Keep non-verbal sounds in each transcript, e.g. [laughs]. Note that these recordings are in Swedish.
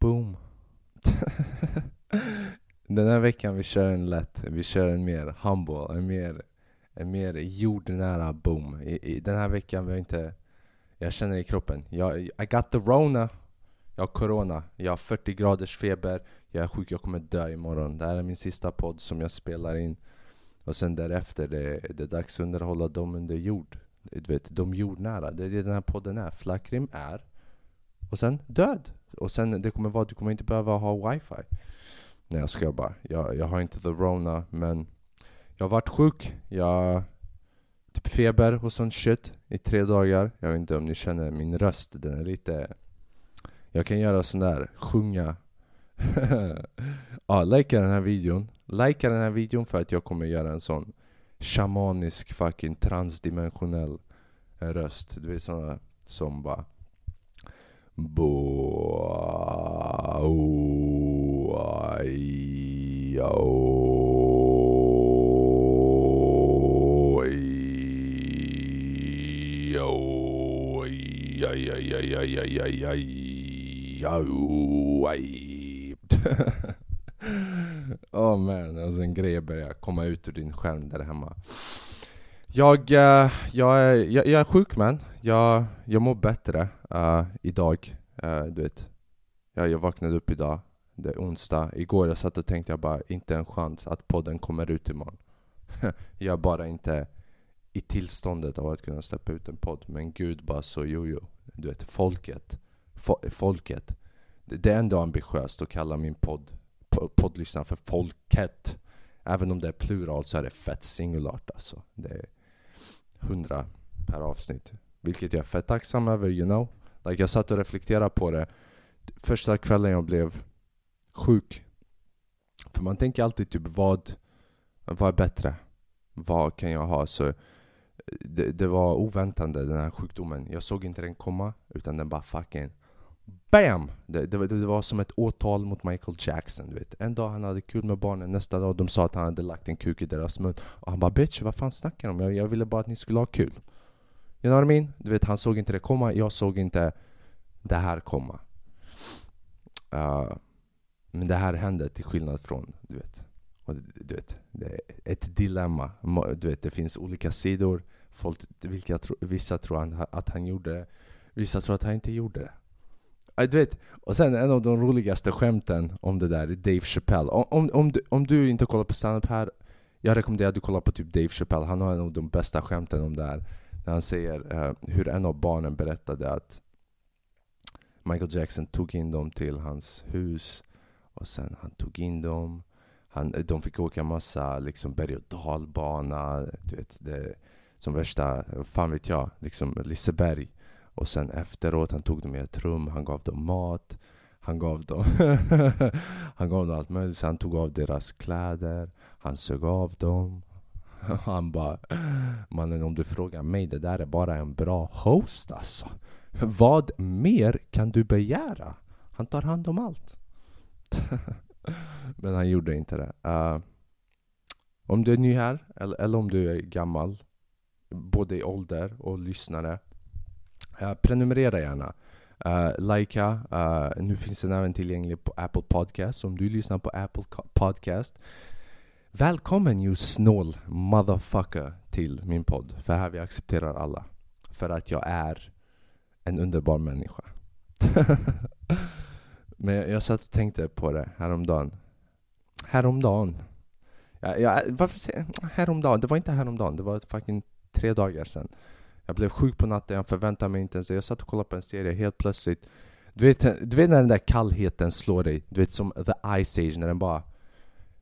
Boom. [laughs] Den här veckan vi kör en lätt, vi kör en mer humble, en mer, en mer jordnära boom. I, i, den här veckan vi har inte, jag känner i kroppen, jag, I got the rona. Jag har corona, jag har 40 graders feber, jag är sjuk, jag kommer dö imorgon. Det här är min sista podd som jag spelar in. Och sen därefter, det, det är dags att underhålla dem under jord. Du vet, de jordnära. Det är det den här podden är. Flackrim är. Och sen död. Och sen det kommer vara, du kommer inte behöva ha wifi. Nej jag skojar bara. Jag, jag har inte the rona men jag har varit sjuk. Jag typ feber och sånt shit i tre dagar. Jag vet inte om ni känner min röst. Den är lite... Jag kan göra sån där, sjunga. [laughs] ja, likea den här videon. Likea den här videon för att jag kommer göra en sån shamanisk fucking transdimensionell röst. Du vet såna som bara oh man, och sen grejer börjar komma ut ur din skärm där hemma. Jag, uh, jag, är, jag, jag är sjuk man. Jag, jag mår bättre uh, idag. Uh, du vet. Jag, jag vaknade upp idag. Det är onsdag. Igår jag satt och tänkte jag bara, inte en chans att podden kommer ut imorgon. [laughs] jag är bara inte i tillståndet av att kunna släppa ut en podd. Men gud bara så jojo. Du vet, folket. Fo folket. Det, det är ändå ambitiöst att kalla min podd poddlyssnare för folket. Även om det är plural så är det fett singulart alltså. Det är 100 per avsnitt. Vilket jag är fett tacksam över, you know. Like jag satt och reflekterade på det första kvällen jag blev sjuk. För man tänker alltid typ vad, vad är bättre? Vad kan jag ha? Så det, det var oväntande den här sjukdomen. Jag såg inte den komma utan den bara fucking BAM! Det, det, det, var som ett åtal mot Michael Jackson. Du vet. En dag han hade kul med barnen, nästa dag de sa att han hade lagt en kuk i deras mun. Och han bara 'bitch, vad fan snackar de om? Jag, jag ville bara att ni skulle ha kul' You know what I mean? Du vet, han såg inte det komma, jag såg inte det här komma. Uh, men det här hände till skillnad från, du vet. Och du vet, det är ett dilemma. Du vet, det finns olika sidor. Folk, vilka, vissa tror att han gjorde det, vissa tror att han inte gjorde det. Du vet, och sen en av de roligaste skämten om det där är Dave Chappelle. Om, om, om, du, om du inte kollar på standup här, jag rekommenderar att du kollar på typ Dave Chappelle. Han har en av de bästa skämten om det här. När han säger eh, hur en av barnen berättade att Michael Jackson tog in dem till hans hus och sen han tog in dem. Han, de fick åka massa liksom berg och dalbana. Du vet, det, som värsta, fan vet jag, liksom Liseberg. Och sen efteråt, han tog dem i ett rum, han gav dem mat. Han gav dem, [laughs] han gav dem allt möjligt. Så han tog av deras kläder, han sög av dem. [laughs] Han bara, mannen om du frågar mig, det där är bara en bra host alltså. Vad mer kan du begära? Han tar hand om allt. [laughs] Men han gjorde inte det. Uh, om du är ny här, eller, eller om du är gammal, både i ålder och lyssnare, uh, prenumerera gärna. Uh, likea, uh, nu finns den även tillgänglig på Apple Podcast. Om du lyssnar på Apple Podcast, välkommen you snål motherfucker till min podd. För här vi accepterar alla. För att jag är en underbar människa. [laughs] Men jag, jag satt och tänkte på det häromdagen. Häromdagen. Ja, ja, varför säger jag häromdagen? Det var inte häromdagen, det var fucking tre dagar sedan. Jag blev sjuk på natten, jag förväntade mig inte ens Jag satt och kollade på en serie helt plötsligt. Du vet, du vet när den där kallheten slår dig? Du vet som the ice age, när den bara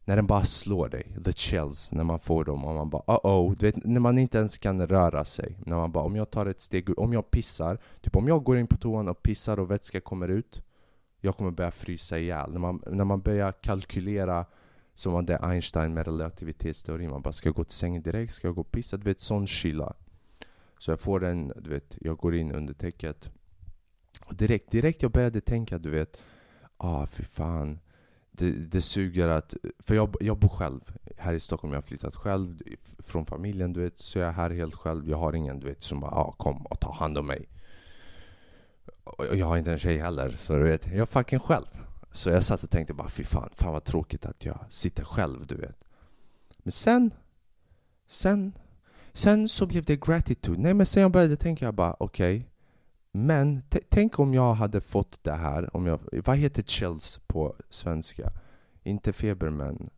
när den bara slår dig, the chills, när man får dem och man bara uh oh, du vet när man inte ens kan röra sig. När man bara, om jag tar ett steg, om jag pissar, typ om jag går in på toan och pissar och vätska kommer ut, jag kommer börja frysa ihjäl. När man, när man börjar kalkylera som det är Einstein med relativitetsteorin. man bara ska jag gå till sängen direkt, ska jag gå och pissa? Du vet sån kyla. Så jag får den, du vet, jag går in under täcket. Och direkt, direkt jag började tänka, du vet, ah fy fan det, det suger att... För jag, jag bor själv här i Stockholm. Jag har flyttat själv från familjen. Du vet, så jag är här helt själv. Jag har ingen du vet, som bara ah, kom och ta hand om mig. Och jag har inte en tjej heller. Så du vet, jag är fucking själv. Så jag satt och tänkte bara fy fan, fan vad tråkigt att jag sitter själv, du vet. Men sen, sen, sen så blev det gratitude. Nej men sen jag började tänka jag bara okej. Okay, men tänk om jag hade fått det här, om jag, vad heter chills på svenska? Inte feber men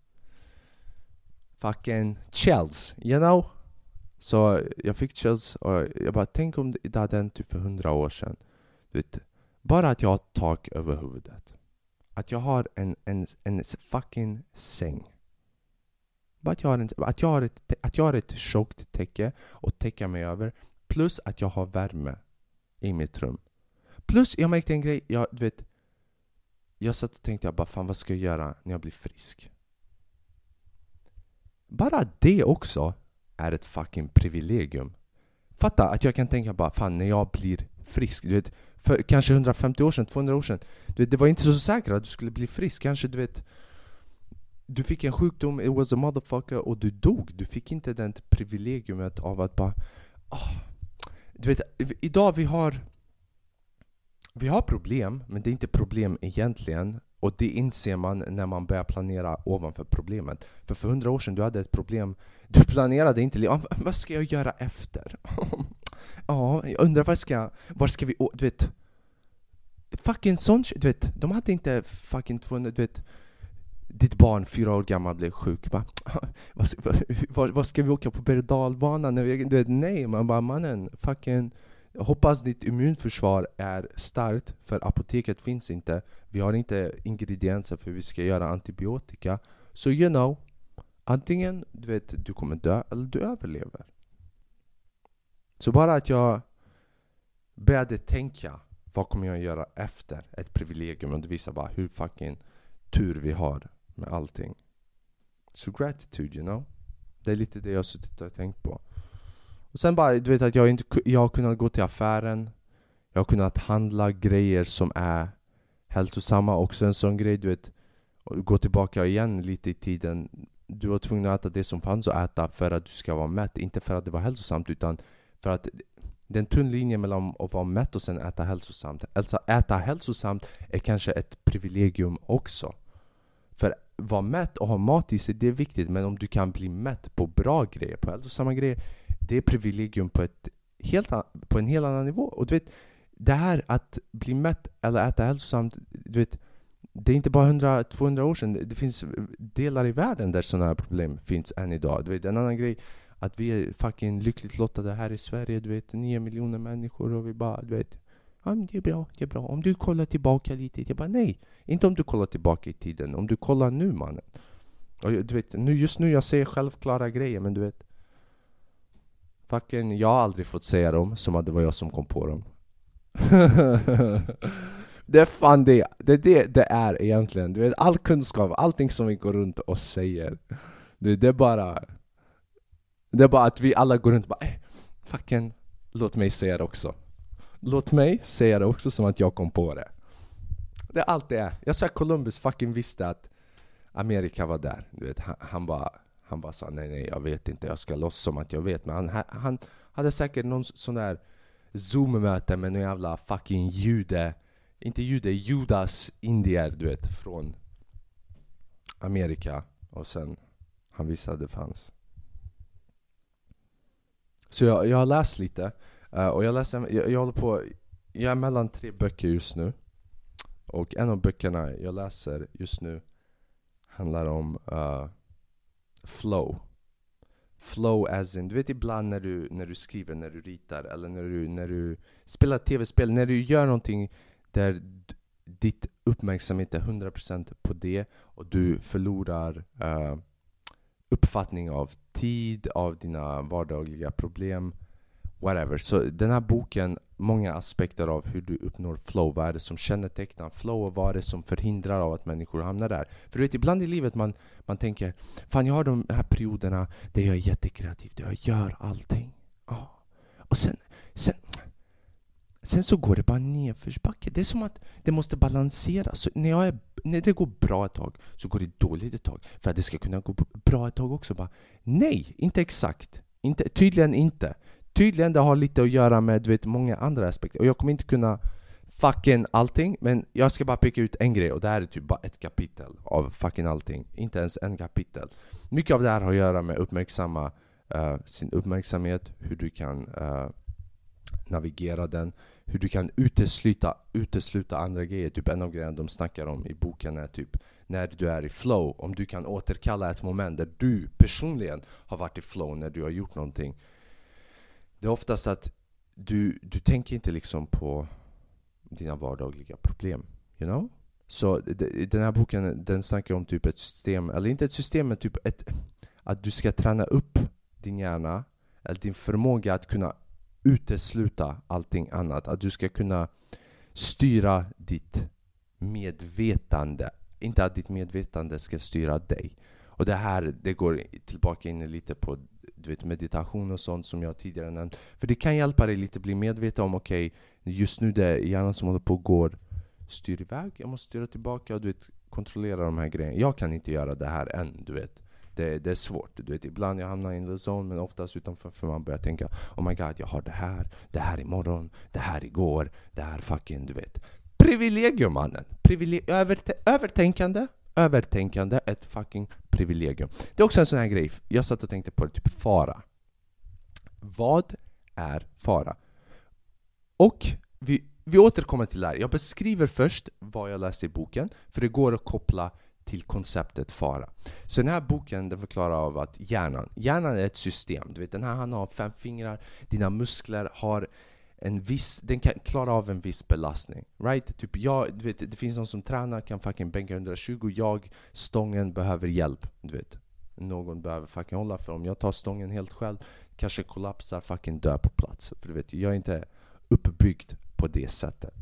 fucking chills, you know? Så jag fick chills och jag bara tänk om det hade hänt typ för hundra år sedan. Du vet, bara att jag har tak över huvudet. Att jag har en, en, en fucking säng. Bara att jag har, en, att jag har ett, att jag har ett tjockt täcke att täcka mig över. Plus att jag har värme i mitt rum. Plus jag märkte en grej, jag, du vet, jag satt och tänkte jag bara fan vad ska jag göra när jag blir frisk? Bara det också är ett fucking privilegium. Fatta att jag kan tänka bara fan när jag blir frisk, du vet, för kanske 150 år sedan, 200 år sedan, du vet, det var inte så säkert att du skulle bli frisk. Kanske du vet du fick en sjukdom, it was a motherfucker, och du dog. Du fick inte det privilegiumet av att bara... Oh. Du vet, idag vi har... Vi har problem, men det är inte problem egentligen. Och det inser man när man börjar planera ovanför problemet. För för hundra år sedan du hade ett problem, du planerade inte ah, vad ska jag göra efter? [laughs] ja, jag undrar vad ska, var ska vi, du vet Fucking sånt. du vet, de hade inte fucking 200, du vet ditt barn, fyra år gammal, blev sjuk. Bara, [laughs] vad, vad, ska vi åka på berg och? Du vet, nej, man bara mannen, fucking hoppas ditt immunförsvar är starkt, för apoteket finns inte. Vi har inte ingredienser för vi ska göra antibiotika. Så you know, antingen du vet, du kommer dö eller du överlever. Så bara att jag började tänka, vad kommer jag göra efter ett privilegium? Och det visar bara hur fucking tur vi har med allting. Så gratitude, you know? Det är lite det jag har suttit och tänkt på. Och sen bara, du vet att jag, inte, jag har kunnat gå till affären Jag har kunnat handla grejer som är hälsosamma Också en sån grej, du vet Gå tillbaka igen lite i tiden Du var tvungen att äta det som fanns att äta för att du ska vara mätt Inte för att det var hälsosamt utan för att det är en tunn linje mellan att vara mätt och sen äta hälsosamt Alltså äta hälsosamt är kanske ett privilegium också vara mätt och ha mat i sig, det är viktigt Men om du kan bli mätt på bra grejer, på hälsosamma grejer det är privilegium på, ett helt, på en helt annan nivå. Och du vet, det här att bli mätt eller äta hälsosamt, du vet, det är inte bara 100-200 år sedan. Det finns delar i världen där sådana här problem finns än idag. Du vet, en annan grej, att vi är fucking lyckligt lottade här i Sverige. Du vet, 9 miljoner människor och vi bara, du vet, ja, det är bra, det är bra. Om du kollar tillbaka lite, jag bara nej. Inte om du kollar tillbaka i tiden, om du kollar nu mannen. Och du vet, nu, just nu jag säger självklara grejer men du vet Fucking, jag har aldrig fått säga dem som att det var jag som kom på dem. [laughs] det är fan det. Det är det det är egentligen. Du vet, all kunskap, allting som vi går runt och säger. Det, det är bara... Det är bara att vi alla går runt och bara eh, fucking, låt mig säga det också. Låt mig säga det också som att jag kom på det. Det är allt det är. Jag sa att Columbus fucking visste att Amerika var där. Du vet, han, han bara han bara sa nej, nej, jag vet inte, jag ska låtsas som att jag vet. Men han, han hade säkert någon sån där zoom-möte med någon jävla fucking jude, inte jude, judas indier du vet, från Amerika. Och sen han visste att det fanns. Så jag, jag har läst lite, uh, och jag, läser, jag, jag håller på, jag är mellan tre böcker just nu. Och en av böckerna jag läser just nu handlar om uh, flow. Flow as in, du vet ibland när du, när du skriver, när du ritar eller när du, när du spelar tv-spel, när du gör någonting där ditt uppmärksamhet är 100% på det och du förlorar uh, uppfattning av tid, av dina vardagliga problem whatever. Så den här boken, många aspekter av hur du uppnår flow. Vad är det som kännetecknar flow och vad är det som förhindrar av att människor hamnar där? För du vet, ibland i livet man, man tänker Fan jag har de här perioderna där jag är jättekreativ, där jag gör allting. Oh. Och sen, sen, sen så går det bara nedförsbacke. Det är som att det måste balanseras. Så när, jag är, när det går bra ett tag så går det dåligt ett tag. För att det ska kunna gå bra ett tag också. Bara, nej, inte exakt. Inte, tydligen inte. Tydligen det har lite att göra med vet, många andra aspekter. Och jag kommer inte kunna fucking allting, men jag ska bara peka ut en grej och det här är typ bara ett kapitel av fucking allting. Inte ens en kapitel. Mycket av det här har att göra med uppmärksamma uh, sin uppmärksamhet, hur du kan uh, navigera den, hur du kan utesluta, utesluta andra grejer. Typ en av grejerna de snackar om i boken är typ när du är i flow, om du kan återkalla ett moment där du personligen har varit i flow när du har gjort någonting. Det är oftast att du, du tänker inte liksom på dina vardagliga problem. You know? Så den här boken den snackar om typ ett system, eller inte ett system men typ ett, att du ska träna upp din hjärna, eller din förmåga att kunna utesluta allting annat. Att du ska kunna styra ditt medvetande. Inte att ditt medvetande ska styra dig. Och det här det går tillbaka in lite på du vet, meditation och sånt som jag tidigare nämnt. För det kan hjälpa dig lite bli medveten om okej, okay, just nu det är hjärnan som håller på och går styr iväg, jag måste styra tillbaka och du vet, kontrollera de här grejerna. Jag kan inte göra det här än, du vet. Det, det är svårt. Du vet, ibland jag hamnar i the zone men oftast utanför för man börjar tänka Oh my god, jag har det här, det här imorgon, det här igår, det här fucking, du vet. Privilegium mannen! Privile övertänkande, övertänkande, ett fucking privilegium. Det är också en sån här grej, jag satt och tänkte på det, typ fara. Vad är fara? Och vi, vi återkommer till det här. Jag beskriver först vad jag läste i boken, för det går att koppla till konceptet fara. Så den här boken den förklarar av att hjärnan, hjärnan är ett system. Du vet, den här han har fem fingrar, dina muskler har en viss, den kan klara av en viss belastning. Right? Typ jag, du vet, det finns någon som tränar, kan fucking bänka 120, jag, stången, behöver hjälp. Du vet. Någon behöver fucking hålla för om jag tar stången helt själv kanske kollapsar, fucking dör på plats. För du vet, jag är inte uppbyggd på det sättet.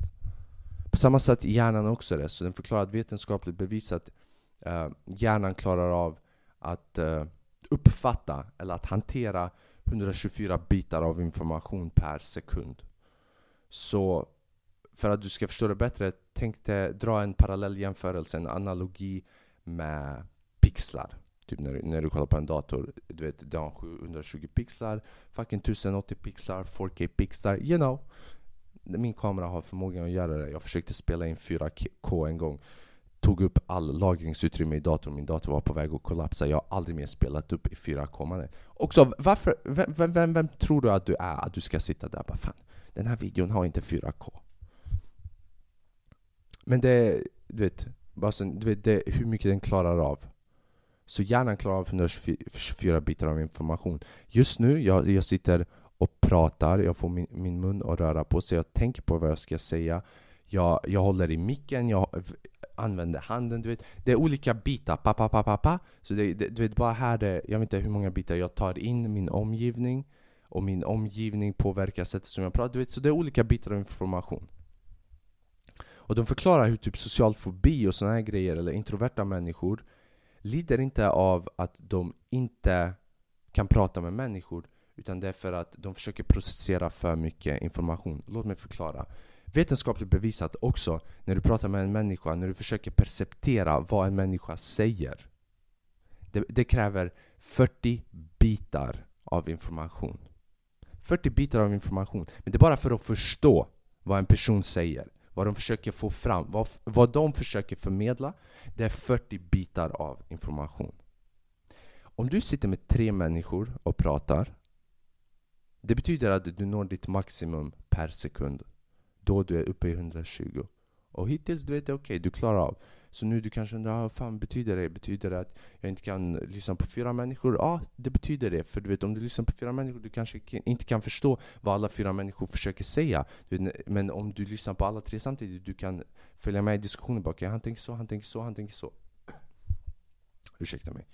På samma sätt hjärnan också det, så den förklarar att vetenskapligt bevisat uh, eh, hjärnan klarar av att uh, uppfatta eller att hantera 124 bitar av information per sekund. Så för att du ska förstå det bättre, tänk dig, dra en parallell jämförelse, en analogi med pixlar. Typ när, när du kollar på en dator, du vet, den har 720 pixlar, fucking 1080 pixlar, 4K pixlar, you know. Min kamera har förmågan att göra det. Jag försökte spela in 4K en gång tog upp all lagringsutrymme i datorn. Min dator var på väg att kollapsa. Jag har aldrig mer spelat upp i 4K. Också, varför, vem, vem, vem, vem, tror du att du är? Att du ska sitta där och bara fan, den här videon har inte 4K. Men det, du vet, bara du vet det, hur mycket den klarar av. Så hjärnan klarar av 124 bitar av information. Just nu, jag, jag sitter och pratar, jag får min, min mun att röra på sig, jag tänker på vad jag ska säga. Jag, jag håller i micken, jag använder handen, du vet. Det är olika bitar, pa, pa, pa, pa, pa. Så det, det, du vet, bara här det, jag vet inte hur många bitar jag tar in min omgivning och min omgivning påverkar sättet som jag pratar, du vet. Så det är olika bitar av information. Och de förklarar hur typ social fobi och såna här grejer, eller introverta människor lider inte av att de inte kan prata med människor utan det är för att de försöker processera för mycket information. Låt mig förklara vetenskapligt bevisat också när du pratar med en människa, när du försöker perceptera vad en människa säger. Det, det kräver 40 bitar av information. 40 bitar av information. Men det är bara för att förstå vad en person säger. Vad de försöker få fram, vad, vad de försöker förmedla. Det är 40 bitar av information. Om du sitter med tre människor och pratar. Det betyder att du når ditt maximum per sekund då du är uppe i 120. Och hittills du vet det okej, okay, du klarar av. Så nu du kanske undrar, ah, vad fan betyder det? Betyder det att jag inte kan lyssna på fyra människor? Ja, det betyder det. För du vet, om du lyssnar på fyra människor, du kanske inte kan förstå vad alla fyra människor försöker säga. Men om du lyssnar på alla tre samtidigt, du kan följa med i diskussionen. Bara, okay, han tänker så, han tänker så, han tänker så. [clears throat] Ursäkta mig.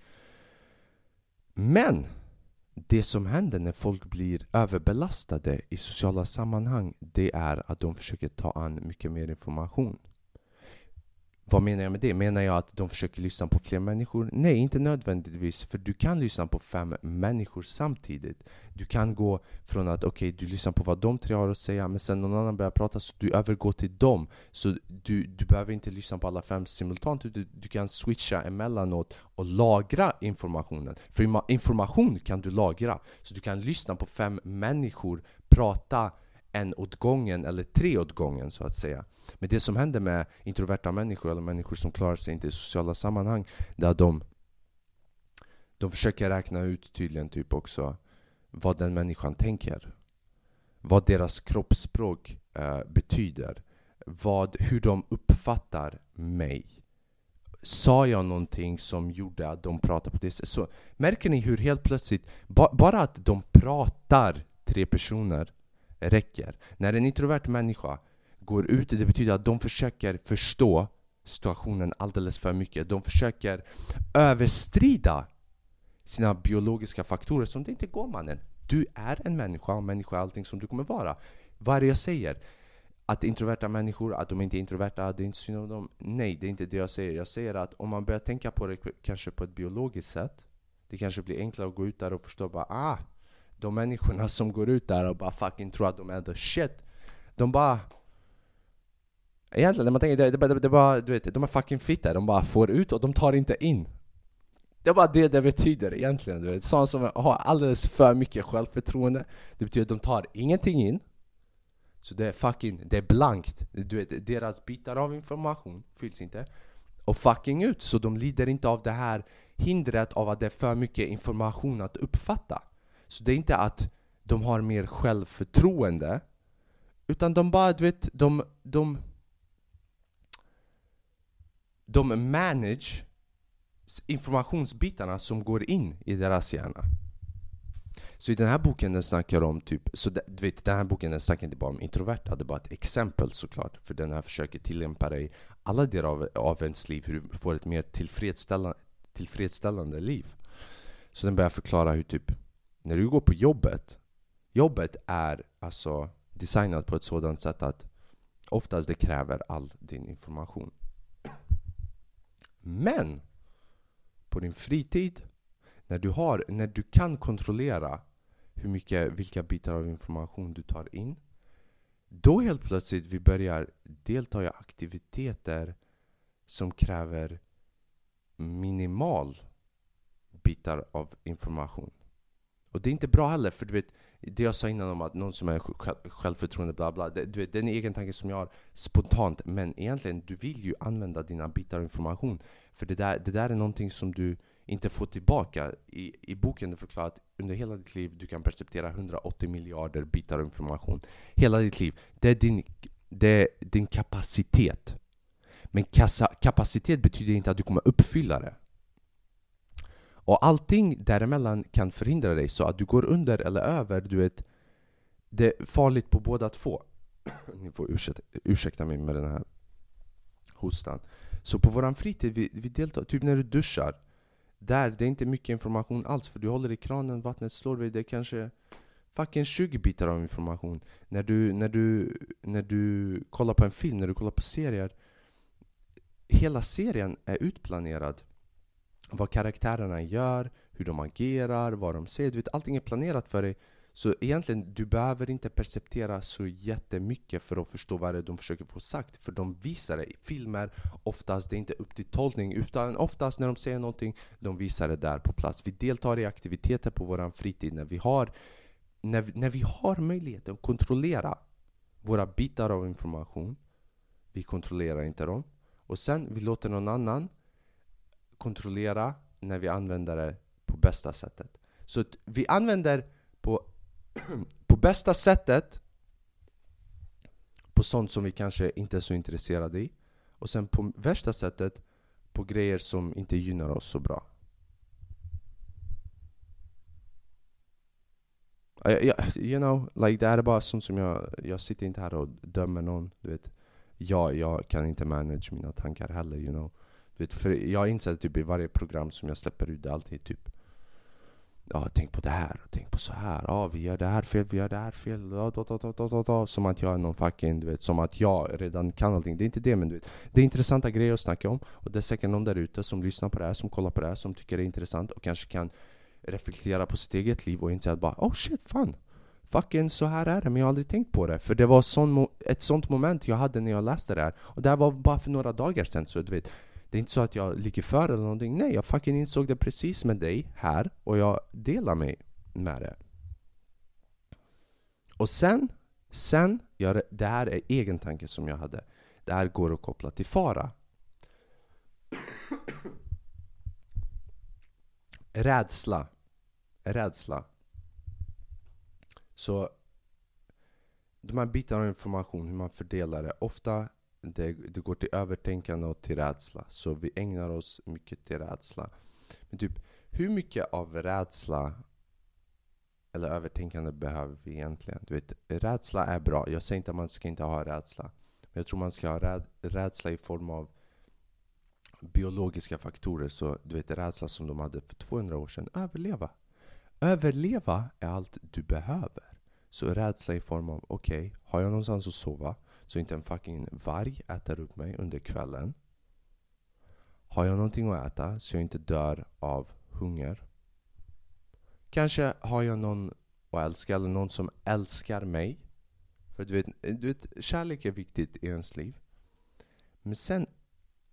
Men! Det som händer när folk blir överbelastade i sociala sammanhang det är att de försöker ta an mycket mer information. Vad menar jag med det? Menar jag att de försöker lyssna på fler människor? Nej, inte nödvändigtvis. För du kan lyssna på fem människor samtidigt. Du kan gå från att okej, okay, du lyssnar på vad de tre har att säga men sen någon annan börjar prata så du övergår till dem. Så du, du behöver inte lyssna på alla fem simultant. Du, du kan switcha emellanåt och lagra informationen. För information kan du lagra. Så du kan lyssna på fem människor prata en åt gången eller tre åt gången så att säga. Men det som händer med introverta människor eller människor som klarar sig inte i sociala sammanhang det är att de, de försöker räkna ut tydligen typ också vad den människan tänker. Vad deras kroppsspråk eh, betyder. Vad, hur de uppfattar mig. Sa jag någonting som gjorde att de pratade på det sättet? Så märker ni hur helt plötsligt, ba, bara att de pratar tre personer räcker. När en introvert människa går ut, det betyder att de försöker förstå situationen alldeles för mycket. De försöker överstrida sina biologiska faktorer som det inte går mannen. Du är en människa och människa är allting som du kommer vara. Vad är det jag säger? Att introverta människor, att de inte är introverta, det är inte synd om dem. Nej, det är inte det jag säger. Jag säger att om man börjar tänka på det kanske på ett biologiskt sätt, det kanske blir enklare att gå ut där och förstå bara ah, de människorna som går ut där och bara fucking tror att de är the shit, de bara Egentligen, när man tänker, det, det, det, det bara, du vet, de är fucking fitta, de bara får ut och de tar inte in. Det är bara det det betyder egentligen, du vet. Sådana som har alldeles för mycket självförtroende Det betyder att de tar ingenting in. Så det är fucking, det är blankt. Du vet, deras bitar av information fylls inte. Och fucking ut, så de lider inte av det här hindret av att det är för mycket information att uppfatta. Så det är inte att de har mer självförtroende Utan de bara, du vet, de, de de manage informationsbitarna som går in i deras hjärna. Så i den här boken den snackar om typ, så du vet den här boken den snackar inte bara om introverta, det är bara ett exempel såklart. För den här försöker tillämpa det i alla delar av, av ens liv, hur du får ett mer tillfredsställande, tillfredsställande liv. Så den börjar förklara hur typ, när du går på jobbet, jobbet är alltså designat på ett sådant sätt att oftast det kräver all din information. Men på din fritid, när du, har, när du kan kontrollera hur mycket, vilka bitar av information du tar in då helt plötsligt vi börjar delta i aktiviteter som kräver minimal bitar av information. Och det är inte bra heller, för du vet det jag sa innan om att någon som är självförtroende bla bla, det, du vet, det är en egen tanke som jag har spontant men egentligen, du vill ju använda dina bitar av information för det där, det där är någonting som du inte får tillbaka. I, I boken det förklarar att under hela ditt liv du kan perceptera 180 miljarder bitar av information. Hela ditt liv. Det är din, det är din kapacitet. Men kassa, kapacitet betyder inte att du kommer uppfylla det. Och allting däremellan kan förhindra dig så att du går under eller över, du vet. Det är farligt på båda två. [clears throat] Ni får ursäkta, ursäkta mig med den här hostan. Så på våran fritid, vi, vi deltar, typ när du duschar Där, det är inte mycket information alls för du håller i kranen, vattnet slår vid, det är kanske fucking 20 bitar av information. När du, när, du, när du kollar på en film, när du kollar på serier Hela serien är utplanerad vad karaktärerna gör, hur de agerar, vad de säger. Du vet, allting är planerat för dig. Så egentligen, du behöver inte perceptera så jättemycket för att förstå vad det är de försöker få sagt. För de visar det i filmer, oftast det är inte upp till tolkning. Utan oftast när de säger någonting, de visar det där på plats. Vi deltar i aktiviteter på vår fritid när vi har, när, när vi har möjligheten att kontrollera våra bitar av information. Vi kontrollerar inte dem. Och sen vi låter någon annan kontrollera när vi använder det på bästa sättet. Så vi använder på, [clears throat] på bästa sättet på sånt som vi kanske inte är så intresserade i. Och sen på värsta sättet på grejer som inte gynnar oss så bra. You know, like det här är bara sånt som jag, jag sitter inte här och dömer någon. Du vet. Jag, jag kan inte manage mina tankar heller, you know. Vet, för jag har insett typ i varje program som jag släpper ut, det är alltid typ Ja, tänk på det här, tänk på så här. Ja, vi gör det här fel, vi gör det här fel. Ja, da, da, da, da, da, Som att jag är någon fucking, du vet, som att jag redan kan allting. Det är inte det, men du vet. Det är intressanta grejer att snacka om. Och det är säkert någon där ute som lyssnar på det här, som kollar på det här, som tycker det är intressant och kanske kan reflektera på sitt eget liv och inse att bara oh shit, fan. Fucking så här är det, men jag har aldrig tänkt på det. För det var sån, ett sånt moment jag hade när jag läste det här. Och det här var bara för några dagar sedan, så du vet. Det är inte så att jag ligger för eller någonting. Nej, jag fucking insåg det precis med dig här och jag delar mig med det. Och sen, Sen, jag, det här är egen tanke som jag hade. Det här går att koppla till fara. Rädsla. Rädsla. Så de här bitarna av information, hur man fördelar det. Ofta det, det går till övertänkande och till rädsla. Så vi ägnar oss mycket till rädsla. Men typ, hur mycket av rädsla eller övertänkande behöver vi egentligen? Du vet, rädsla är bra. Jag säger inte att man ska inte ha rädsla. Men jag tror man ska ha räd, rädsla i form av biologiska faktorer. Så du vet, rädsla som de hade för 200 år sedan. Överleva. Överleva är allt du behöver. Så rädsla i form av, okej, okay, har jag någonstans att sova så inte en fucking varg äter upp mig under kvällen? Har jag någonting att äta så jag inte dör av hunger? Kanske har jag någon att älska eller någon som älskar mig? För du vet, du vet kärlek är viktigt i ens liv. Men sen,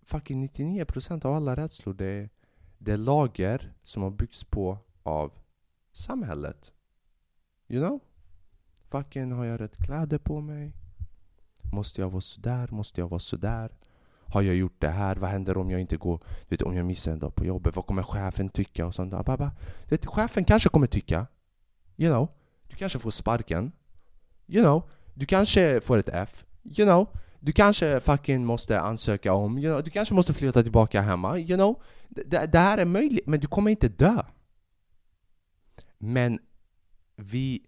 fucking 99% av alla rädslor det är, det är lager som har byggts på av samhället. You know? Fucking har jag rätt kläder på mig? Måste jag vara sådär? Måste jag vara sådär? Har jag gjort det här? Vad händer om jag inte går? Du vet, om jag missar en dag på jobbet? Vad kommer chefen tycka? Och sånt där. Du vet, chefen kanske kommer tycka. You know? Du kanske får sparken. You know? Du kanske får ett F. You know? Du kanske fucking måste ansöka om. You know? Du kanske måste flytta tillbaka hemma. You know? Det, det här är möjligt, men du kommer inte dö. Men vi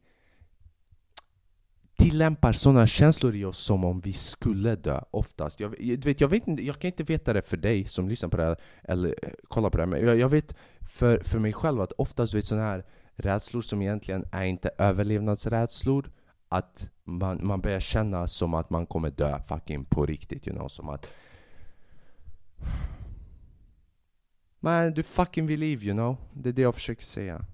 tillämpar sådana känslor i oss som om vi skulle dö oftast. Jag, du vet, jag, vet, jag kan inte veta det för dig som lyssnar på det här eller eh, kollar på det här, men jag, jag vet för, för mig själv att oftast vet sådana här rädslor som egentligen är inte överlevnadsrädslor att man, man börjar känna som att man kommer dö fucking på riktigt, you know, som att Man, du fucking believe, you know? Det är det jag försöker säga.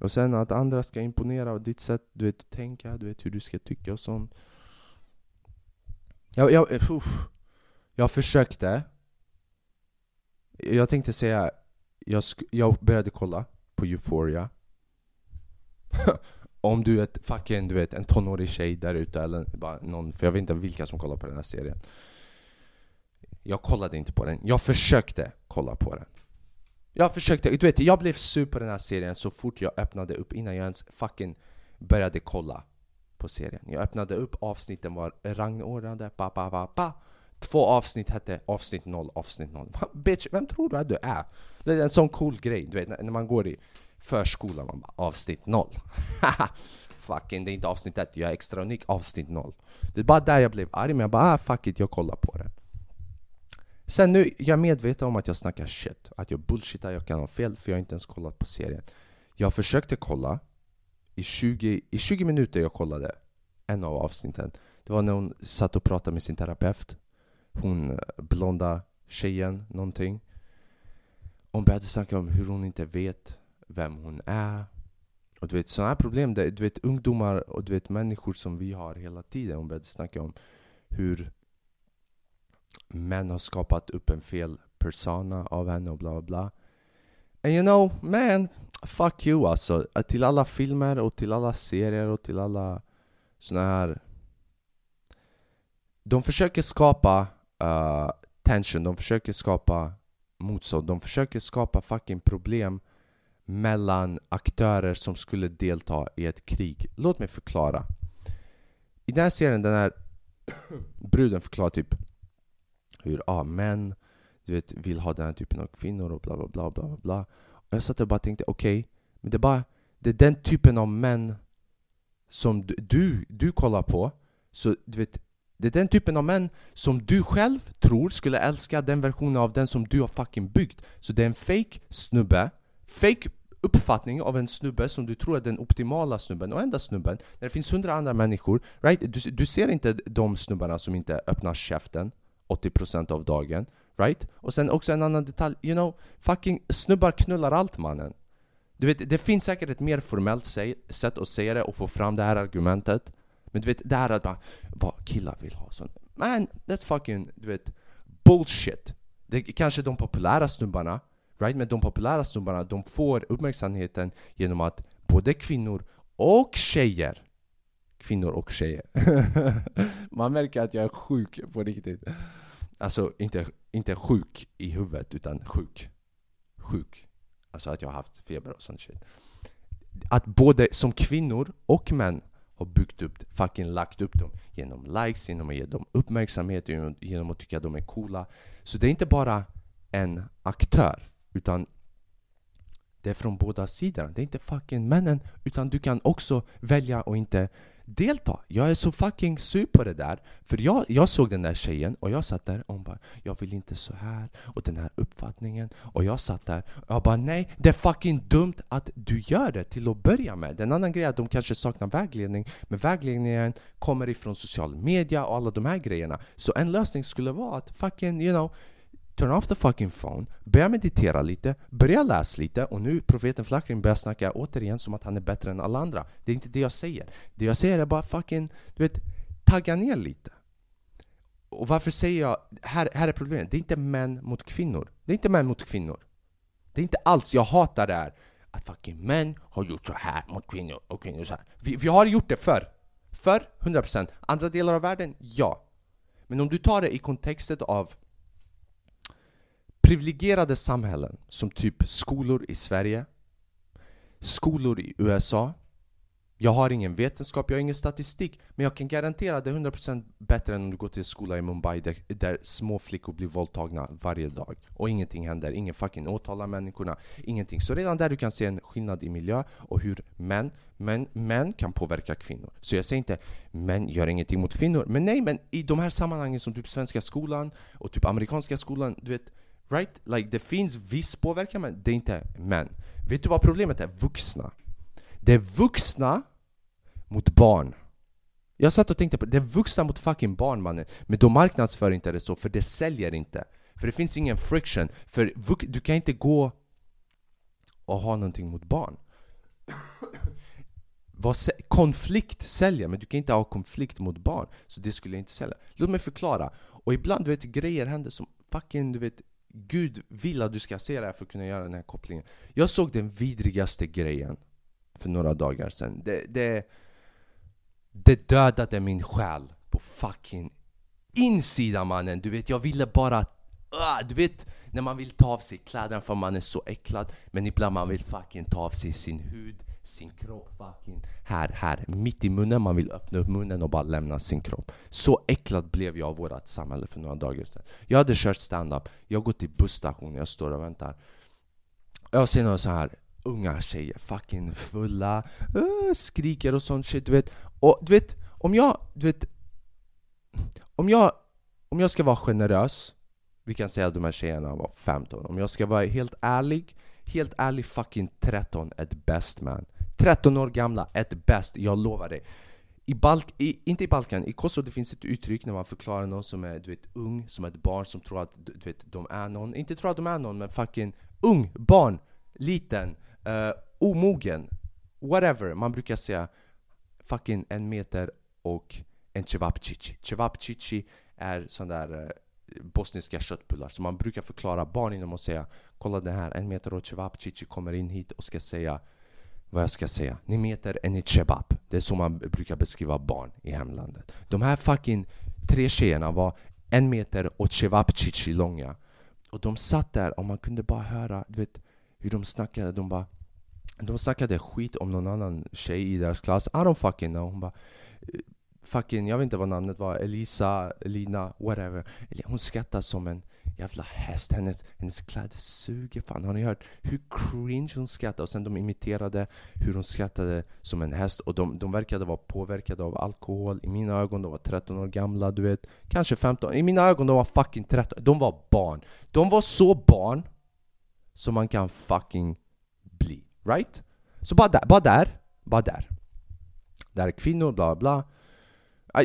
Och sen att andra ska imponera av ditt sätt du vet, att tänka, du vet hur du ska tycka och sånt. Jag, jag, uff. jag försökte. Jag tänkte säga, jag, jag började kolla på Euphoria. [laughs] Om du är ett fucking, du vet, en tonårig tjej där ute eller bara någon, för jag vet inte vilka som kollar på den här serien. Jag kollade inte på den, jag försökte kolla på den. Jag försökte, du vet, jag blev sur på den här serien så fort jag öppnade upp innan jag ens fucking började kolla på serien. Jag öppnade upp, avsnitten var rangordnade, pa pa pa pa Två avsnitt hette avsnitt 0, avsnitt 0. Bitch, vem tror du att du är? Det är en sån cool grej, du vet när man går i förskolan, man bara avsnitt 0. [laughs] Fucking, det är inte avsnitt 1, jag är extra unik, avsnitt 0. Det är bara där jag blev arg, men jag bara ah, fuck it, jag kollar på det. Sen nu, jag är medveten om att jag snackar shit, att jag bullshittar, jag kan ha fel för jag har inte ens kollat på serien. Jag försökte kolla, i 20, i 20 minuter jag kollade en av avsnitten. Det var när hon satt och pratade med sin terapeut. Hon eh, blonda tjejen, någonting. Hon började snacka om hur hon inte vet vem hon är. Och du vet sådana här problem, du vet ungdomar och du vet människor som vi har hela tiden. Hon började snacka om hur män har skapat upp en fel persona av henne och bla bla bla. And you know, man, fuck you alltså. Till alla filmer och till alla serier och till alla såna här... De försöker skapa uh, tension, de försöker skapa motstånd, de försöker skapa fucking problem mellan aktörer som skulle delta i ett krig. Låt mig förklara. I den här serien, den här bruden förklarar typ hur ah, män du vet, vill ha den här typen av kvinnor och bla bla bla bla bla. Och jag satt och bara tänkte okej, okay, men det är bara det är den typen av män som du, du, du kollar på. Så du vet, det är den typen av män som du själv tror skulle älska den versionen av den som du har fucking byggt. Så det är en fake snubbe, fake uppfattning av en snubbe som du tror är den optimala snubben och enda snubben. När det finns hundra andra människor, right? Du, du ser inte de snubbarna som inte öppnar käften 80% av dagen, right? Och sen också en annan detalj, you know, fucking snubbar knullar allt mannen. Du vet, det finns säkert ett mer formellt sätt att säga det och få fram det här argumentet. Men du vet, det här att bara, vad killar vill ha sånt. Man, that's fucking, du vet, bullshit. Det är kanske de populära snubbarna, right? Men de populära snubbarna, de får uppmärksamheten genom att både kvinnor och tjejer kvinnor och tjejer. [laughs] Man märker att jag är sjuk på riktigt. Alltså inte, inte sjuk i huvudet utan sjuk. Sjuk. Alltså att jag har haft feber och sånt shit. Att både som kvinnor och män har byggt upp, fucking lagt upp dem genom likes, genom att ge dem uppmärksamhet, genom, att tycka att de är coola. Så det är inte bara en aktör, utan det är från båda sidorna. Det är inte fucking männen, utan du kan också välja att inte delta. Jag är så fucking sur på det där. För jag, jag såg den där tjejen och jag satt där och hon bara Jag vill inte så här och den här uppfattningen och jag satt där och jag bara nej, det är fucking dumt att du gör det till att börja med. En annan grej är att de kanske saknar vägledning men vägledningen kommer ifrån social media och alla de här grejerna. Så en lösning skulle vara att fucking, you know Turn off the fucking phone, börja meditera lite, börja läsa lite och nu profeten Flakrin börjar snacka återigen som att han är bättre än alla andra. Det är inte det jag säger. Det jag säger är bara fucking, du vet, tagga ner lite. Och varför säger jag, här, här är problemet, det är inte män mot kvinnor. Det är inte män mot kvinnor. Det är inte alls, jag hatar det här att fucking män har gjort så här mot kvinnor och kvinnor så här. Vi, vi har gjort det förr. Förr, 100%. Andra delar av världen, ja. Men om du tar det i kontexten av privilegierade samhällen som typ skolor i Sverige, skolor i USA. Jag har ingen vetenskap, jag har ingen statistik men jag kan garantera att det är 100% bättre än om du går till en skola i Mumbai där, där små flickor blir våldtagna varje dag och ingenting händer, ingen fucking åtalar människorna, ingenting. Så redan där du kan se en skillnad i miljö och hur män, män, män kan påverka kvinnor. Så jag säger inte män gör ingenting mot kvinnor, men nej men i de här sammanhangen som typ svenska skolan och typ amerikanska skolan, du vet Right? Like det finns viss påverkan men det är inte män. Vet du vad problemet är? Vuxna. Det är vuxna mot barn. Jag satt och tänkte på det, det är vuxna mot fucking barn mannen. Men de marknadsför inte det så för det säljer inte. För det finns ingen friction. För du kan inte gå och ha någonting mot barn. konflikt säljer, men du kan inte ha konflikt mot barn. Så det skulle jag inte sälja. Låt mig förklara. Och ibland du vet grejer händer som fucking du vet Gud vill att du ska se det här för att kunna göra den här kopplingen. Jag såg den vidrigaste grejen för några dagar sedan. Det, det, det dödade min själ på fucking insidan mannen. Du vet, jag ville bara... Uh, du vet, när man vill ta av sig kläderna för man är så äcklad. Men ibland man vill fucking ta av sig sin hud sin kropp fucking här, här, mitt i munnen. Man vill öppna upp munnen och bara lämna sin kropp. Så äcklad blev jag av vårt samhälle för några dagar sedan. Jag hade kört stand-up, jag går till busstationen, jag står och väntar. Jag ser några så här unga tjejer, fucking fulla, uh, skriker och sånt shit, du vet. Och du vet, om jag, du vet, om jag, om jag ska vara generös, vi kan säga att de här tjejerna var 15, om jag ska vara helt ärlig, helt ärligt, fucking 13 at best man. 13 år gamla, ett best, jag lovar dig. I Balk, i, inte i Balkan, i Kosovo det finns ett uttryck när man förklarar någon som är du vet, ung, som är ett barn som tror att du vet, de är någon. Inte tror att de är någon, men fucking ung, barn, liten, uh, omogen, whatever. Man brukar säga fucking en meter och en cevapcici. Cevapcici är sån där uh, bosniska köttbullar. Så man brukar förklara barn genom att säga Kolla det här, en meter och cevapcici kommer in hit och ska säga vad jag ska säga. Ni meter en kebab. Det är så man brukar beskriva barn i hemlandet. De här fucking tre tjejerna var en meter och cevapcici långa. Och de satt där och man kunde bara höra du vet, hur de snackade. De bara de snackade skit om någon annan tjej i deras klass. I don't fucking know. Hon bara fucking, jag vet inte vad namnet var, Elisa, Lina, whatever. Hon skrattar som en jävla häst. Hennes, hennes kläder suger fan. Har ni hört hur cringe hon skrattar? Och sen de imiterade hur hon skrattade som en häst. Och de, de verkade vara påverkade av alkohol. I mina ögon, de var 13 år gamla, du vet. Kanske 15. I mina ögon, de var fucking 13. De var barn. De var så barn som man kan fucking bli. Right? Så bara där, bara där, bara där. Där är kvinnor, bla bla.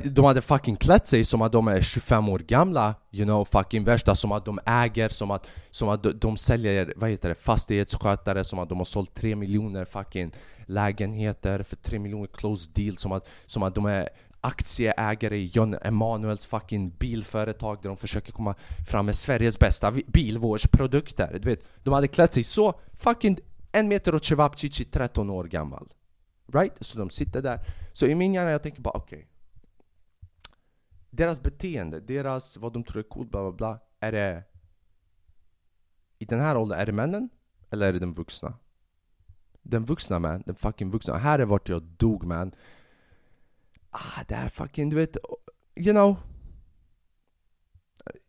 De hade fucking klätt sig som att de är 25 år gamla You know, fucking värsta som att de äger, som att, som att de, de säljer vad heter det, fastighetsskötare Som att de har sålt 3 miljoner fucking lägenheter för 3 miljoner close deal Som att, som att de är aktieägare i John Emanuels fucking bilföretag Där de försöker komma fram med Sveriges bästa bilvårdsprodukter Du vet, de hade klätt sig så fucking en meter och cevapcici 13 år gammal Right? Så de sitter där. Så i min hjärna jag tänker bara okej. Okay. Deras beteende, deras vad de tror är coolt, bla bla bla. Är det... I den här åldern, är det männen? Eller är det den vuxna? Den vuxna man, den fucking vuxna. Här är vart jag dog man. Ah, det här fucking, du vet, you know.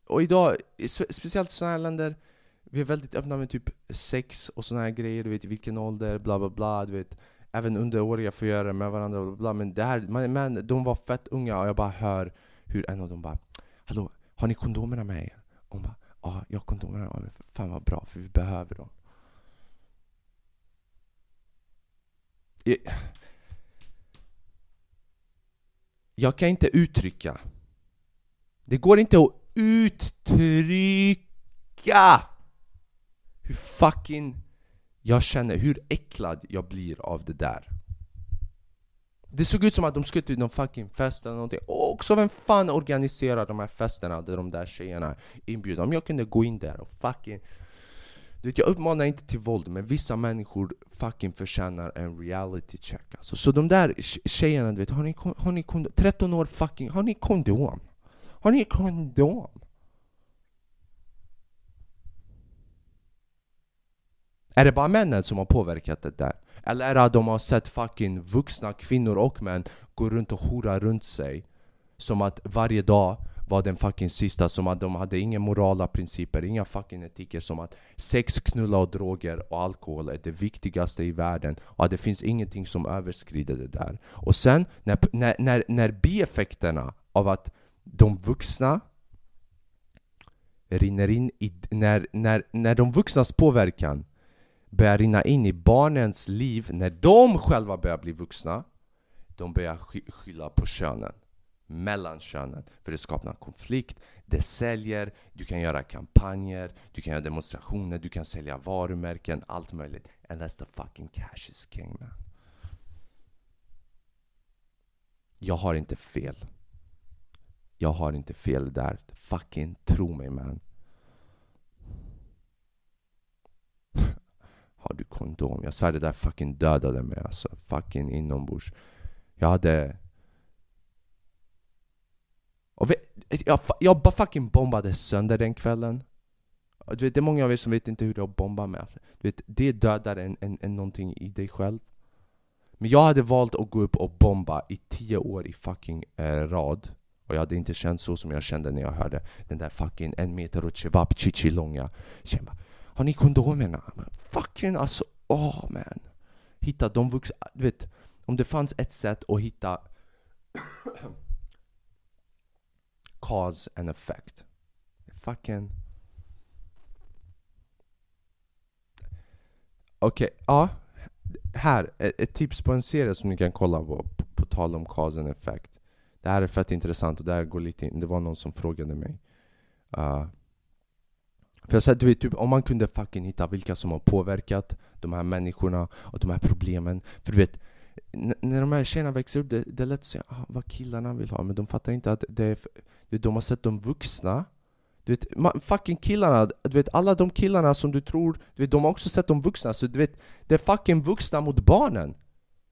Och idag, speciellt i sådana här länder, vi är väldigt öppna med typ sex och sådana här grejer, du vet i vilken ålder, bla bla bla, du vet Även underåriga får göra det med varandra, bla bla men det här, men de var fett unga och jag bara hör hur en av dem bara Hallå, har ni kondomerna med er? Och hon bara Ja, jag har kondomerna, med mig, fan vad bra för vi behöver dem. Jag kan inte uttrycka. Det går inte att uttrycka hur fucking jag känner, hur äcklad jag blir av det där. Det såg ut som att de skulle till någon fucking fest eller någonting Och också vem fan organiserar de här festerna där de där tjejerna inbjuder? Om jag kunde gå in där och fucking du vet, jag uppmanar inte till våld, men vissa människor fucking förtjänar en reality check alltså. Så de där tjejerna, du vet, har ni, har ni kondom? 13 år fucking, har ni kondom? Har ni kondom? Är det bara männen som har påverkat det där? Eller är det att de har sett fucking vuxna kvinnor och män gå runt och hora runt sig? Som att varje dag var den fucking sista, som att de hade inga morala principer, inga fucking etiker Som att sex, knulla och droger och alkohol är det viktigaste i världen och att det finns ingenting som överskrider det där Och sen, när, när, när, när bieffekterna av att de vuxna rinner in i, när, när, när de vuxnas påverkan börjar rinna in i barnens liv. När de själva börjar bli vuxna De börjar skylla på könen mellan könen. För det skapar konflikt, det säljer, du kan göra kampanjer, du kan göra demonstrationer, du kan sälja varumärken, allt möjligt. And that's the fucking cash is king man. Jag har inte fel. Jag har inte fel där, fucking tro mig man. Har du kondom? Jag svär det där fucking dödade mig alltså. Fucking inombords. Jag hade... Och vet, jag, jag bara fucking bombade sönder den kvällen. Du vet, det är många av er som vet inte hur det är att bomba med. Du vet, det dödar en, en, en någonting i dig själv. Men jag hade valt att gå upp och bomba i tio år i fucking eh, rad. Och jag hade inte känt så som jag kände när jag hörde den där fucking en meter och chewab chichi långa. Jag bara, har ni kondomerna? Fucking alltså, åh oh, man. Hitta de vuxna, du vet. Om det fanns ett sätt att hitta [clears throat] cause and effect. Fucking... Okej, okay, ja. Här, ett tips på en serie som ni kan kolla på, på, på tal om cause and effect. Det här är fett intressant och det här går lite in. Det var någon som frågade mig. Uh, för jag sa, du vet, typ, om man kunde fucking hitta vilka som har påverkat de här människorna och de här problemen. För du vet, när de här tjejerna växer upp, det, det är lätt att säga ah, vad killarna vill ha, men de fattar inte att det är, du vet, de har sett de vuxna. Du vet, man, fucking killarna, du vet alla de killarna som du tror, du vet, de har också sett de vuxna, så du vet, det är fucking vuxna mot barnen.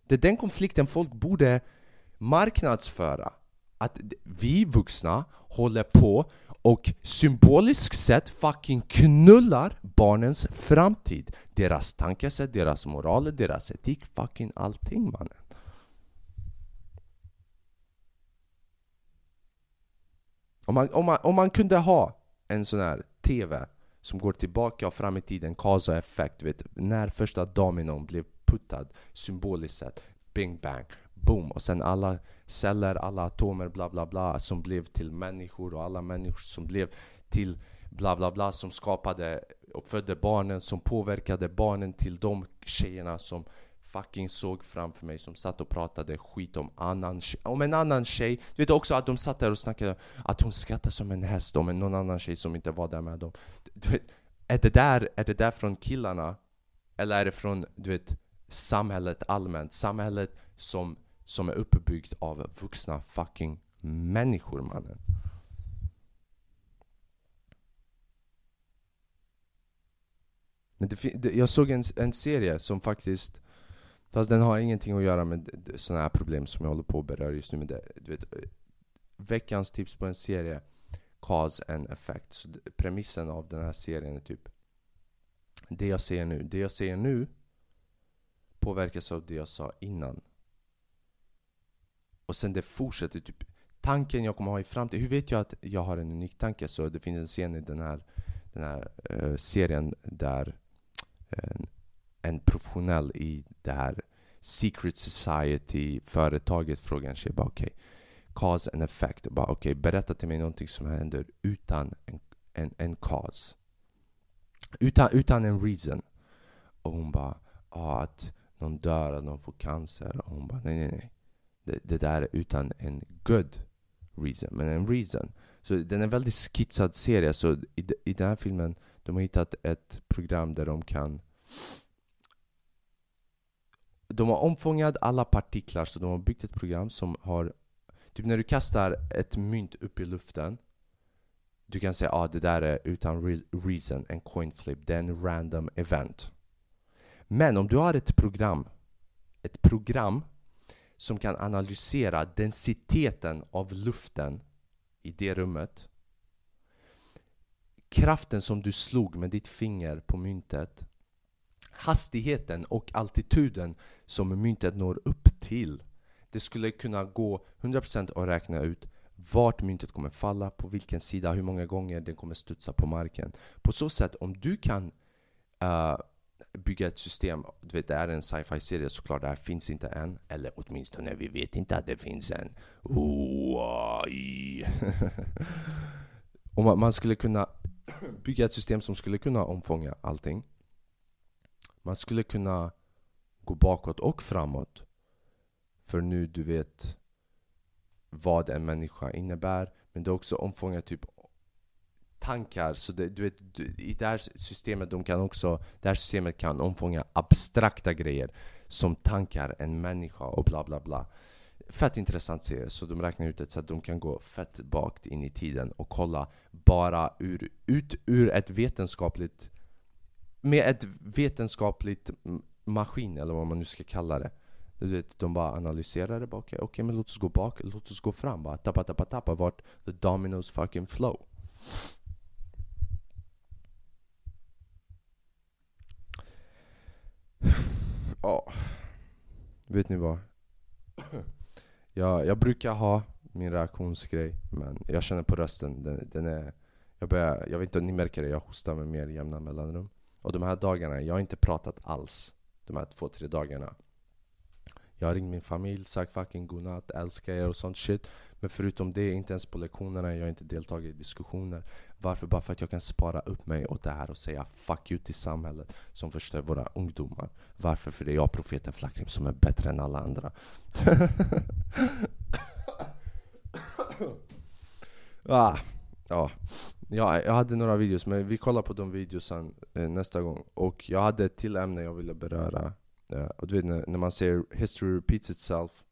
Det är den konflikten folk borde marknadsföra. Att vi vuxna håller på och symboliskt sett fucking knullar barnens framtid. Deras tankesätt, deras moral, deras etik, fucking allting mannen. Om man, om, man, om man kunde ha en sån här TV som går tillbaka och fram i tiden, cause och effekt, vet, när första dominon blev puttad symboliskt sett, bing bang, boom och sen alla celler, alla atomer bla bla bla som blev till människor och alla människor som blev till bla bla bla som skapade och födde barnen som påverkade barnen till de tjejerna som fucking såg framför mig som satt och pratade skit om, annan, om en annan tjej Du vet också att de satt där och snackade att hon skrattade som en häst om någon annan tjej som inte var där med dem du vet, är, det där, är det där från killarna? Eller är det från du vet, samhället allmänt? Samhället som som är uppbyggd av vuxna fucking människor mannen. Men det, det, jag såg en, en serie som faktiskt Fast den har ingenting att göra med sådana här problem som jag håller på att beröra just nu. Med det. Du vet, veckans tips på en serie Cause and effect. Så premissen av den här serien är typ Det jag ser nu, det jag ser nu påverkas av det jag sa innan. Och sen det fortsätter typ Tanken jag kommer ha i framtiden, hur vet jag att jag har en unik tanke? Så det finns en scen i den här, den här uh, serien där en, en professionell i det här Secret Society-företaget frågar en tjej bara okej okay, Cause and effect. Bara okej, okay, berätta till mig någonting som händer utan en, en, en cause. Utan, utan en reason. Och hon bara ah, att någon dör, att någon får cancer. Och hon bara nej nej nej. Det, det där är utan en good reason, men en reason. Så den är en väldigt skitsad serie. Så i, i den här filmen, de har hittat ett program där de kan de har omfångat alla partiklar, så de har byggt ett program som har Typ när du kastar ett mynt upp i luften Du kan säga att ah, det där är utan reason en coin flip, det är en random event Men om du har ett program Ett program som kan analysera densiteten av luften i det rummet. Kraften som du slog med ditt finger på myntet. Hastigheten och altituden som myntet når upp till. Det skulle kunna gå 100% att räkna ut vart myntet kommer falla, på vilken sida, hur många gånger den kommer studsa på marken. På så sätt, om du kan uh, bygga ett system, du vet det är en sci-fi serie såklart, det här finns inte än, eller åtminstone vi vet inte att det finns en. [laughs] Om man skulle kunna bygga ett system som skulle kunna omfånga allting. Man skulle kunna gå bakåt och framåt. För nu du vet vad en människa innebär. Men det också omfångar typ tankar Så det, du vet, du, i det här systemet de kan också Det här systemet kan omfånga abstrakta grejer Som tankar, en människa och bla bla bla. Fett intressant serie, så de räknar ut det så att de kan gå fett bakt in i tiden och kolla bara ur, ut ur ett vetenskapligt Med ett vetenskapligt maskin eller vad man nu ska kalla det. Du vet, de bara analyserar det, bara okej, okay, okay, men låt oss gå bak, låt oss gå fram bara Tappa, tappa, tappa, vart the dominos fucking flow. Ja, vet ni vad? jag, jag brukar ha min reaktionsgrej, men jag känner på rösten, den, den är jag, börjar, jag vet inte om ni märker det, jag hostar med mer jämna mellanrum. Och de här dagarna, jag har inte pratat alls. De här två, tre dagarna. Jag har ringt min familj, sagt fucking godnatt, älskar er och sånt shit. Men förutom det, inte ens på lektionerna, jag har inte deltagit i diskussioner. Varför? Bara för att jag kan spara upp mig åt det här och säga fuck you till samhället som förstör våra ungdomar. Varför? För det är jag, profeten Flakrim, som är bättre än alla andra. [laughs] Ah, ja, ja, jag hade några videos, men vi kollar på de videosen eh, nästa gång. Och jag hade ett till ämne jag ville beröra. Ja, och du vet när, när, man säger 'history repeats itself'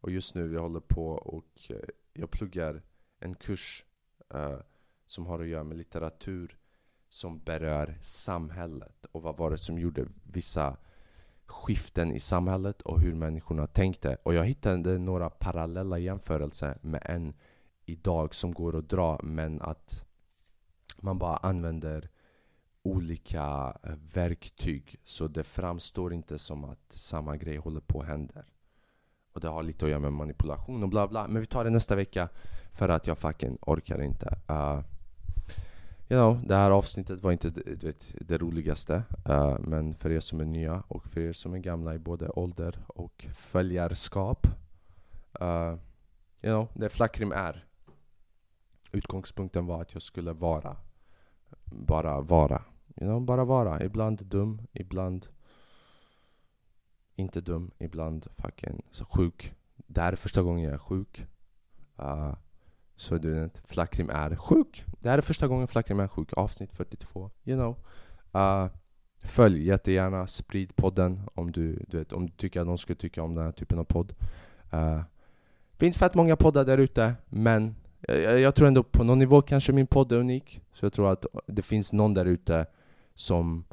Och just nu jag håller på och eh, jag pluggar en kurs uh, som har att göra med litteratur som berör samhället och vad var det som gjorde vissa skiften i samhället och hur människorna tänkte. Och jag hittade några parallella jämförelser med en idag som går att dra men att man bara använder olika eh, verktyg så det framstår inte som att samma grej håller på att hända. Och det har lite att göra med manipulation och bla bla. Men vi tar det nästa vecka för att jag fucking orkar inte. Uh, you know, det här avsnittet var inte du vet, det roligaste. Uh, men för er som är nya och för er som är gamla i både ålder och följarskap. Uh, you know, det Flackrim är. Utgångspunkten var att jag skulle vara. Bara vara. You know, bara vara. Ibland dum, ibland inte dum, ibland fucking så sjuk. Det här är första gången jag är sjuk. Uh, så du vet, Flackrim är sjuk. Det här är första gången Flackrim är sjuk. Avsnitt 42. You know. Uh, följ jättegärna, sprid podden om du, du, vet, om du tycker att någon skulle tycka om den här typen av podd. Uh, finns fett många poddar där ute, men jag, jag, tror ändå på någon nivå kanske min podd är unik. Så jag tror att det finns någon där ute som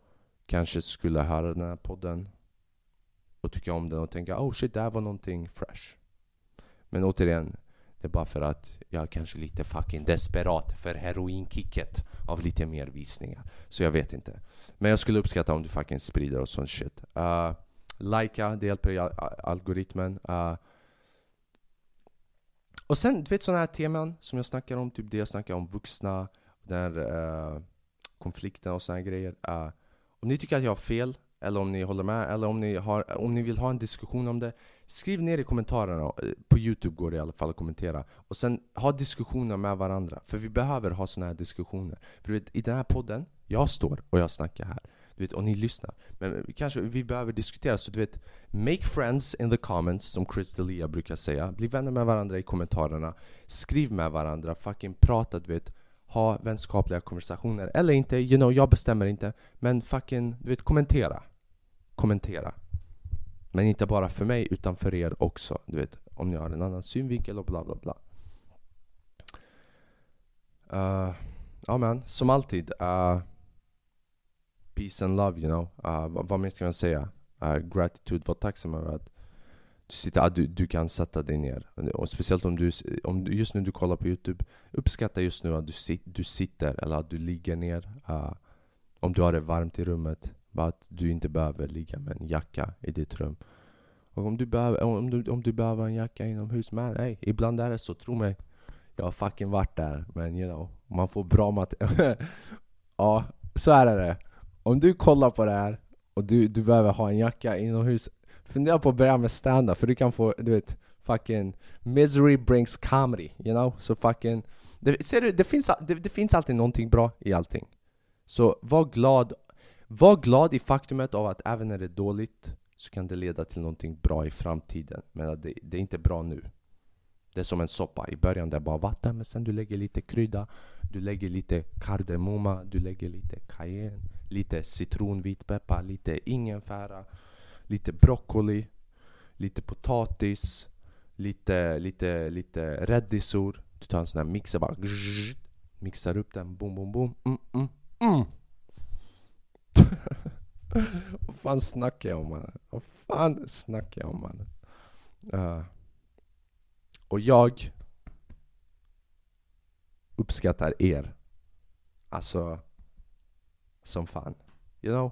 kanske skulle höra den här podden och tycka om den och tänka oh shit, det här var någonting fresh. Men återigen, det är bara för att jag är kanske lite fucking desperat för heroinkicket av lite mer visningar. Så jag vet inte. Men jag skulle uppskatta om du fucking sprider och sånt shit. Uh, Lika, det hjälper i algoritmen. Uh, och sen, du vet sådana här teman som jag snackar om, typ det jag snackar om vuxna, den här uh, konflikten och sådana grejer. Uh, om ni tycker att jag har fel, eller om ni håller med, eller om ni, har, om ni vill ha en diskussion om det Skriv ner i kommentarerna, eh, på youtube går det i alla fall att kommentera. Och sen ha diskussioner med varandra, för vi behöver ha såna här diskussioner. För du vet, i den här podden, jag står och jag snackar här. Du vet, och ni lyssnar. Men eh, kanske vi behöver diskutera, så du vet Make friends in the comments, som Chris D'Elia brukar säga. Bli vänner med varandra i kommentarerna. Skriv med varandra, fucking prata du vet ha vänskapliga konversationer Eller inte, you know, jag bestämmer inte Men fucking, du vet, kommentera. Kommentera. Men inte bara för mig, utan för er också. Du vet, om ni har en annan synvinkel och bla bla bla. Uh, Ja men, som alltid uh, Peace and love you know. Uh, vad, vad mer ska man säga? Uh, gratitude, var tacksam över att du, ah, du, du kan sätta dig ner. Och speciellt om du, om du, just nu du kollar på youtube, uppskatta just nu att du, sit, du sitter eller att du ligger ner. Uh, om du har det varmt i rummet, bara att du inte behöver ligga med en jacka i ditt rum. Och om du behöver, om du, om du behöver en jacka inomhus, men hey, ibland är det så, tro mig. Jag har fucking varit där, men you know, man får bra mat... [laughs] ja, så är det. Om du kollar på det här och du, du behöver ha en jacka inomhus, Fundera på att börja med stand-up för du kan få, du vet, fucking Misery brings comedy, you know? Så fucking... Det, ser du, det finns, det, det finns alltid någonting bra i allting. Så var glad, var glad i faktumet av att även när det är dåligt så kan det leda till någonting bra i framtiden. Men det, det är inte bra nu. Det är som en soppa. I början det är bara vatten, men sen du lägger lite krydda, du lägger lite kardemumma, du lägger lite cayenne, lite citron, vitpeppar, lite ingefära lite broccoli, lite potatis, lite, lite, lite rädisor. Du tar en sån här mixer bara mixar upp den, boom, boom, boom. Mm, mm, mm. [laughs] Vad fan snackar jag om mannen? Vad fan snackar jag om mannen? Uh. Och jag uppskattar er. Alltså, som fan. You know?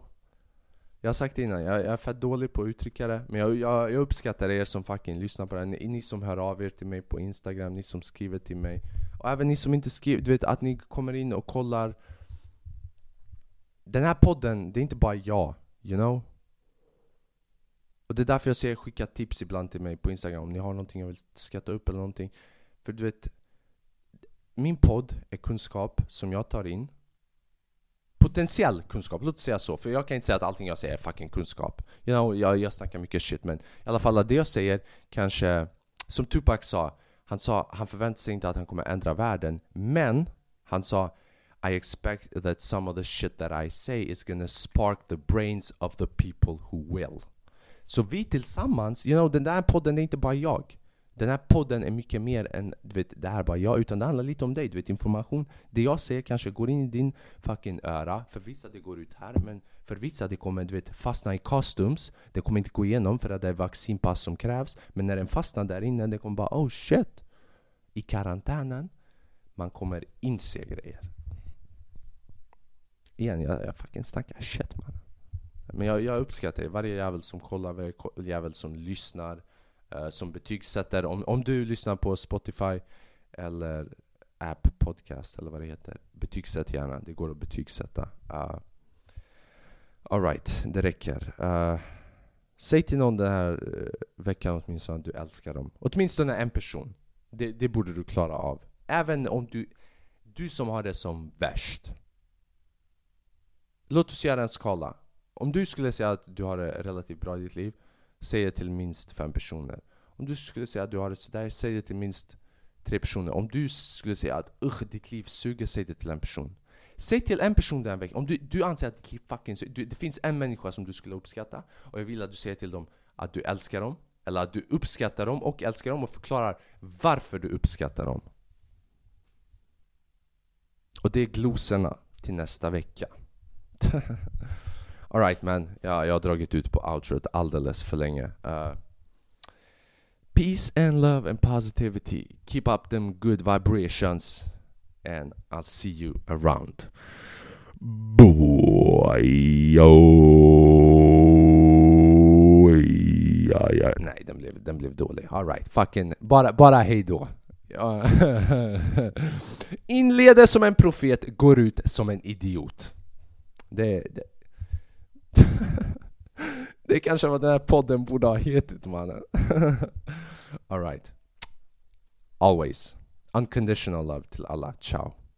Jag har sagt det innan, jag, jag är fett dålig på att uttrycka det Men jag, jag, jag, uppskattar er som fucking lyssnar på det ni, ni som hör av er till mig på instagram, ni som skriver till mig. Och även ni som inte skriver, du vet att ni kommer in och kollar. Den här podden, det är inte bara jag, you know? Och det är därför jag säger skicka tips ibland till mig på instagram om ni har någonting jag vill skatta upp eller någonting. För du vet Min podd är kunskap som jag tar in potentiell kunskap, låt oss säga så. För jag kan inte säga att allting jag säger är fucking kunskap. You know, jag, jag snackar mycket shit men i alla fall det jag säger kanske, som Tupac sa, han sa han förväntar sig inte att han kommer ändra världen, men han sa I expect that some of the shit that I say is gonna spark the brains of the people who will. Så vi tillsammans, you know, den där podden är inte bara jag. Den här podden är mycket mer än du vet, det här bara jag, utan det handlar lite om dig. Du vet, information. Det jag säger kanske går in i din fucking öra. För vissa det går ut här, men för vissa det kommer du vet, fastna i customs. Det kommer inte gå igenom för att det är vaccinpass som krävs. Men när den fastnar där inne, det kommer bara oh shit. I karantänen, man kommer inse grejer. Igen, jag, jag fucking snackar shit man. Men jag, jag uppskattar det. Varje jävel som kollar, varje jävel som lyssnar. Eh, som betygsätter. Om, om du lyssnar på Spotify eller App Podcast eller vad det heter. Betygsätt gärna. Det går att betygsätta. Uh, Alright, det räcker. Uh, säg till någon den här uh, veckan åtminstone att du älskar dem. Åtminstone en person. Det, det borde du klara av. Även om du, du som har det som värst. Låt oss göra en skala. Om du skulle säga att du har det relativt bra i ditt liv Säg det till minst fem personer. Om du skulle säga att du har det sådär, säg det till minst tre personer. Om du skulle säga att usch, ditt liv suger, säg det till en person. Säg till en person den veckan, om du, du anser att ditt liv fucking suger, det finns en människa som du skulle uppskatta och jag vill att du säger till dem att du älskar dem, eller att du uppskattar dem och älskar dem och förklarar varför du uppskattar dem. Och det är glosorna till nästa vecka. [laughs] Alright man, ja, jag har dragit ut på outrot alldeles för länge. Uh, peace and love and positivity. Keep up them good vibrations. And I'll see you around. Boy, ja, ja. Nej, den blev, den blev dålig. Alright, fucking, bara, bara hejdå. [laughs] Inleder som en profet, går ut som en idiot. Det, det. [laughs] det är kanske vad den här podden borde ha hetat mannen. [laughs] Alright. Always. Unconditional love till alla. Ciao.